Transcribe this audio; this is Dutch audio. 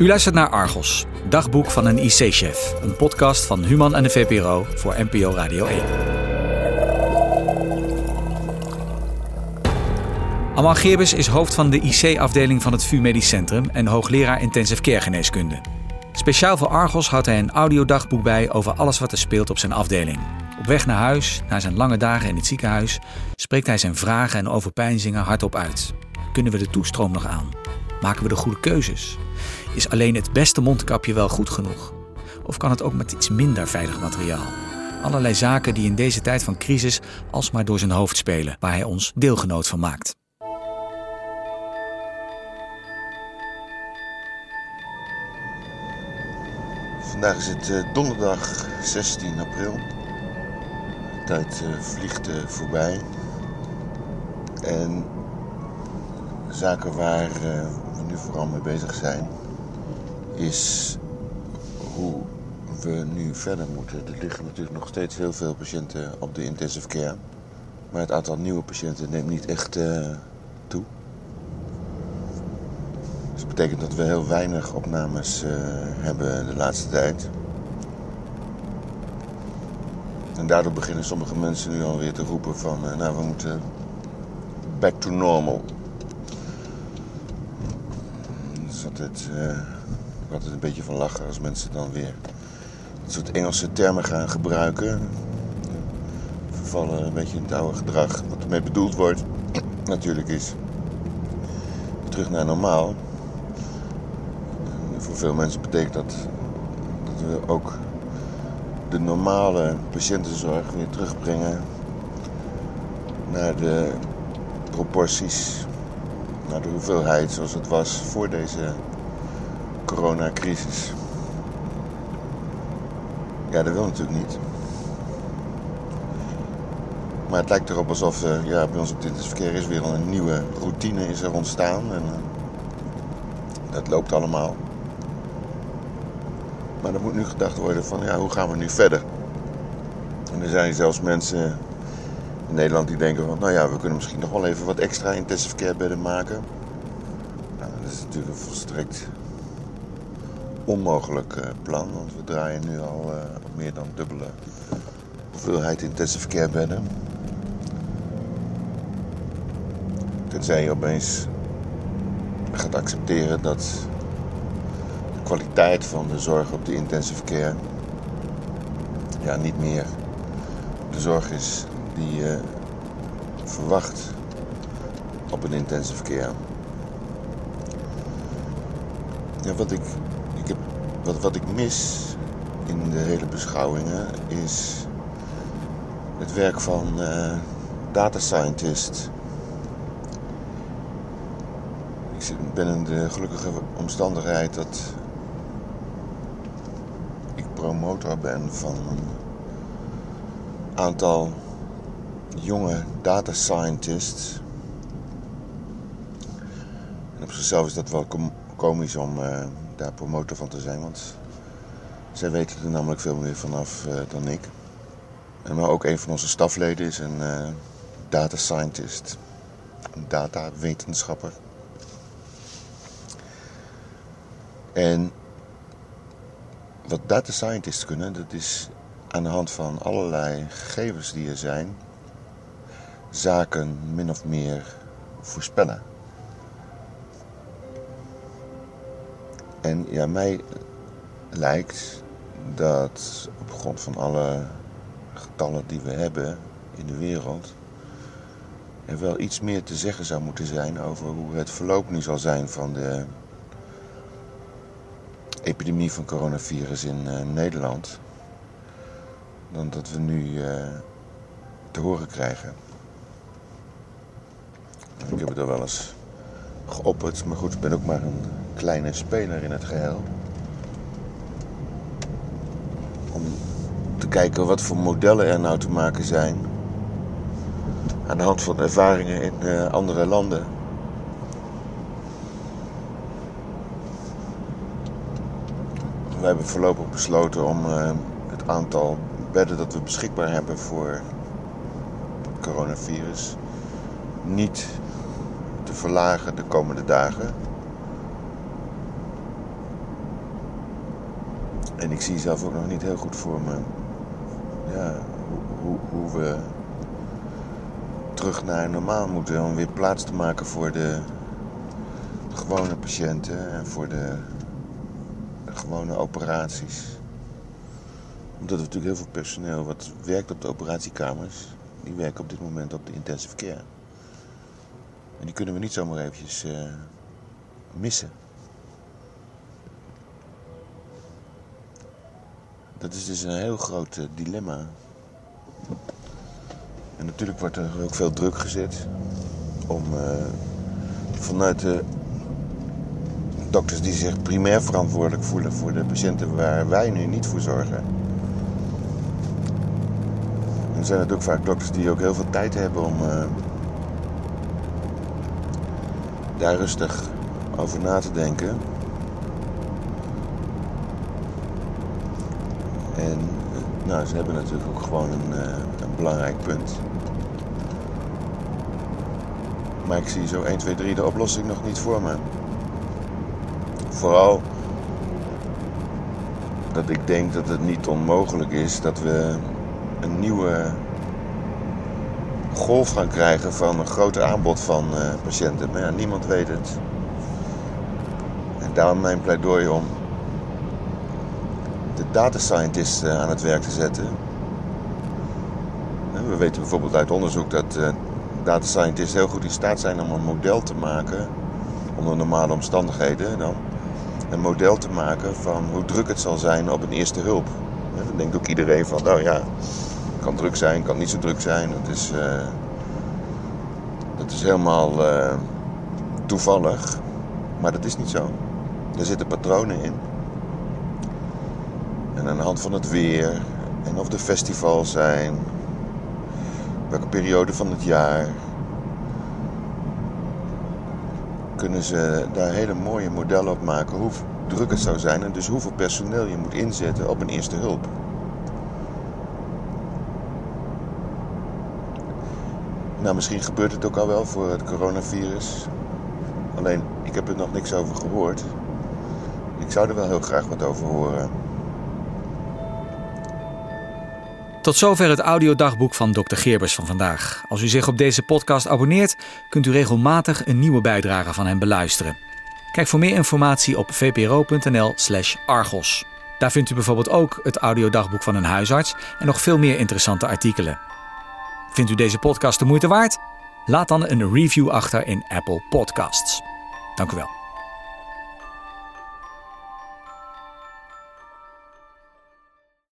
U luistert naar Argos, dagboek van een IC-chef. Een podcast van Human en de VPRO voor NPO Radio 1. Amal Geerbes is hoofd van de IC-afdeling van het VU Medisch Centrum en hoogleraar intensive care geneeskunde. Speciaal voor Argos houdt hij een audiodagboek bij over alles wat er speelt op zijn afdeling. Op weg naar huis, na zijn lange dagen in het ziekenhuis, spreekt hij zijn vragen en overpeinzingen hardop uit. Kunnen we de toestroom nog aan? Maken we de goede keuzes? Is alleen het beste mondkapje wel goed genoeg? Of kan het ook met iets minder veilig materiaal? Allerlei zaken die in deze tijd van crisis alsmaar door zijn hoofd spelen, waar hij ons deelgenoot van maakt. Vandaag is het uh, donderdag 16 april. De tijd uh, vliegt uh, voorbij. En zaken waar we nu vooral mee bezig zijn, is hoe we nu verder moeten. Er liggen natuurlijk nog steeds heel veel patiënten op de intensive care. Maar het aantal nieuwe patiënten neemt niet echt toe. Dus dat betekent dat we heel weinig opnames uh, hebben de laatste tijd. En daardoor beginnen sommige mensen nu alweer te roepen van... Nou, we moeten back to normal. Dat is altijd, uh, altijd een beetje van lachen als mensen dan weer... een soort Engelse termen gaan gebruiken. Vervallen een beetje in het oude gedrag. Wat ermee bedoeld wordt, natuurlijk is... terug naar normaal voor veel mensen betekent dat dat we ook de normale patiëntenzorg weer terugbrengen naar de proporties, naar de hoeveelheid zoals het was voor deze coronacrisis. Ja, dat wil natuurlijk niet. Maar het lijkt erop alsof uh, ja, bij ons op dit verkeer is weer een nieuwe routine is er ontstaan. En uh, dat loopt allemaal. Maar er moet nu gedacht worden van ja, hoe gaan we nu verder? En er zijn zelfs mensen in Nederland die denken van nou ja, we kunnen misschien nog wel even wat extra intensive care bedden maken. Dat is natuurlijk een volstrekt onmogelijk uh, plan, want we draaien nu al uh, meer dan dubbele hoeveelheid intensive care bedden. Tenzij je opeens gaat accepteren dat kwaliteit van de zorg op de intensive care ja, niet meer de zorg is die je verwacht op een intensive care. Ja, wat, ik, ik heb, wat, wat ik mis in de hele beschouwingen is het werk van uh, data scientist. Ik ben in de gelukkige omstandigheid dat promotor ben van een aantal jonge data scientists. En op zichzelf is dat wel komisch om uh, daar promotor van te zijn, want zij weten er namelijk veel meer vanaf uh, dan ik. En maar ook een van onze stafleden is een uh, data scientist, een datawetenschapper. En wat data scientists kunnen, dat is aan de hand van allerlei gegevens die er zijn, zaken min of meer voorspellen. En ja, mij lijkt dat op grond van alle getallen die we hebben in de wereld, er wel iets meer te zeggen zou moeten zijn over hoe het verloop nu zal zijn van de epidemie van coronavirus in uh, Nederland dan dat we nu uh, te horen krijgen. Ik heb het al wel eens geopperd, maar goed, ik ben ook maar een kleine speler in het geheel. Om te kijken wat voor modellen er nou te maken zijn. Aan de hand van ervaringen in uh, andere landen. we hebben voorlopig besloten om uh, het aantal bedden dat we beschikbaar hebben voor coronavirus niet verlagen de komende dagen. En ik zie zelf ook nog niet heel goed voor me ja, hoe, hoe we terug naar normaal moeten. Om weer plaats te maken voor de, gewone patiënten en voor de, de, gewone operaties. Omdat er natuurlijk heel veel personeel wat werkt op de operatiekamers, die werken op dit moment op de intensive care. En die kunnen we niet zomaar eventjes uh, missen. Dat is dus een heel groot uh, dilemma. En natuurlijk wordt er ook veel druk gezet om uh, vanuit de dokters die zich primair verantwoordelijk voelen voor de patiënten waar wij nu niet voor zorgen. En er zijn natuurlijk vaak dokters die ook heel veel tijd hebben om daar rustig over na te denken. En nou, ze hebben natuurlijk ook gewoon een, uh, een belangrijk punt. Maar ik zie zo 1, 2, 3 de oplossing nog niet voor me. Vooral dat ik denk dat het niet onmogelijk is dat we een nieuwe golf gaan krijgen van een groter aanbod van uh, patiënten. Maar ja, niemand weet het. En daarom mijn pleidooi om de data scientists uh, aan het werk te zetten. We weten bijvoorbeeld uit onderzoek dat data scientists heel goed in staat zijn om een model te maken onder normale omstandigheden dan een model te maken van hoe druk het zal zijn op een eerste hulp. dan denkt ook iedereen van, nou ja, kan druk zijn, kan niet zo druk zijn. Dat is, dat is helemaal uh, toevallig. Maar dat is niet zo. Er zitten patronen in. En aan de hand van het weer en of de festivals zijn, welke periode van het jaar, kunnen ze daar hele mooie modellen op maken hoe druk het zou zijn en dus hoeveel personeel je moet inzetten op een eerste hulp. Nou, misschien gebeurt het ook al wel voor het coronavirus. Alleen, ik heb er nog niks over gehoord. Ik zou er wel heel graag wat over horen. Tot zover het audiodagboek van Dr. Geerbers van vandaag. Als u zich op deze podcast abonneert, kunt u regelmatig een nieuwe bijdrage van hem beluisteren. Kijk voor meer informatie op vpro.nl/slash argos. Daar vindt u bijvoorbeeld ook het audiodagboek van een huisarts en nog veel meer interessante artikelen. Vindt u deze podcast de moeite waard? Laat dan een review achter in Apple Podcasts. Dank u wel.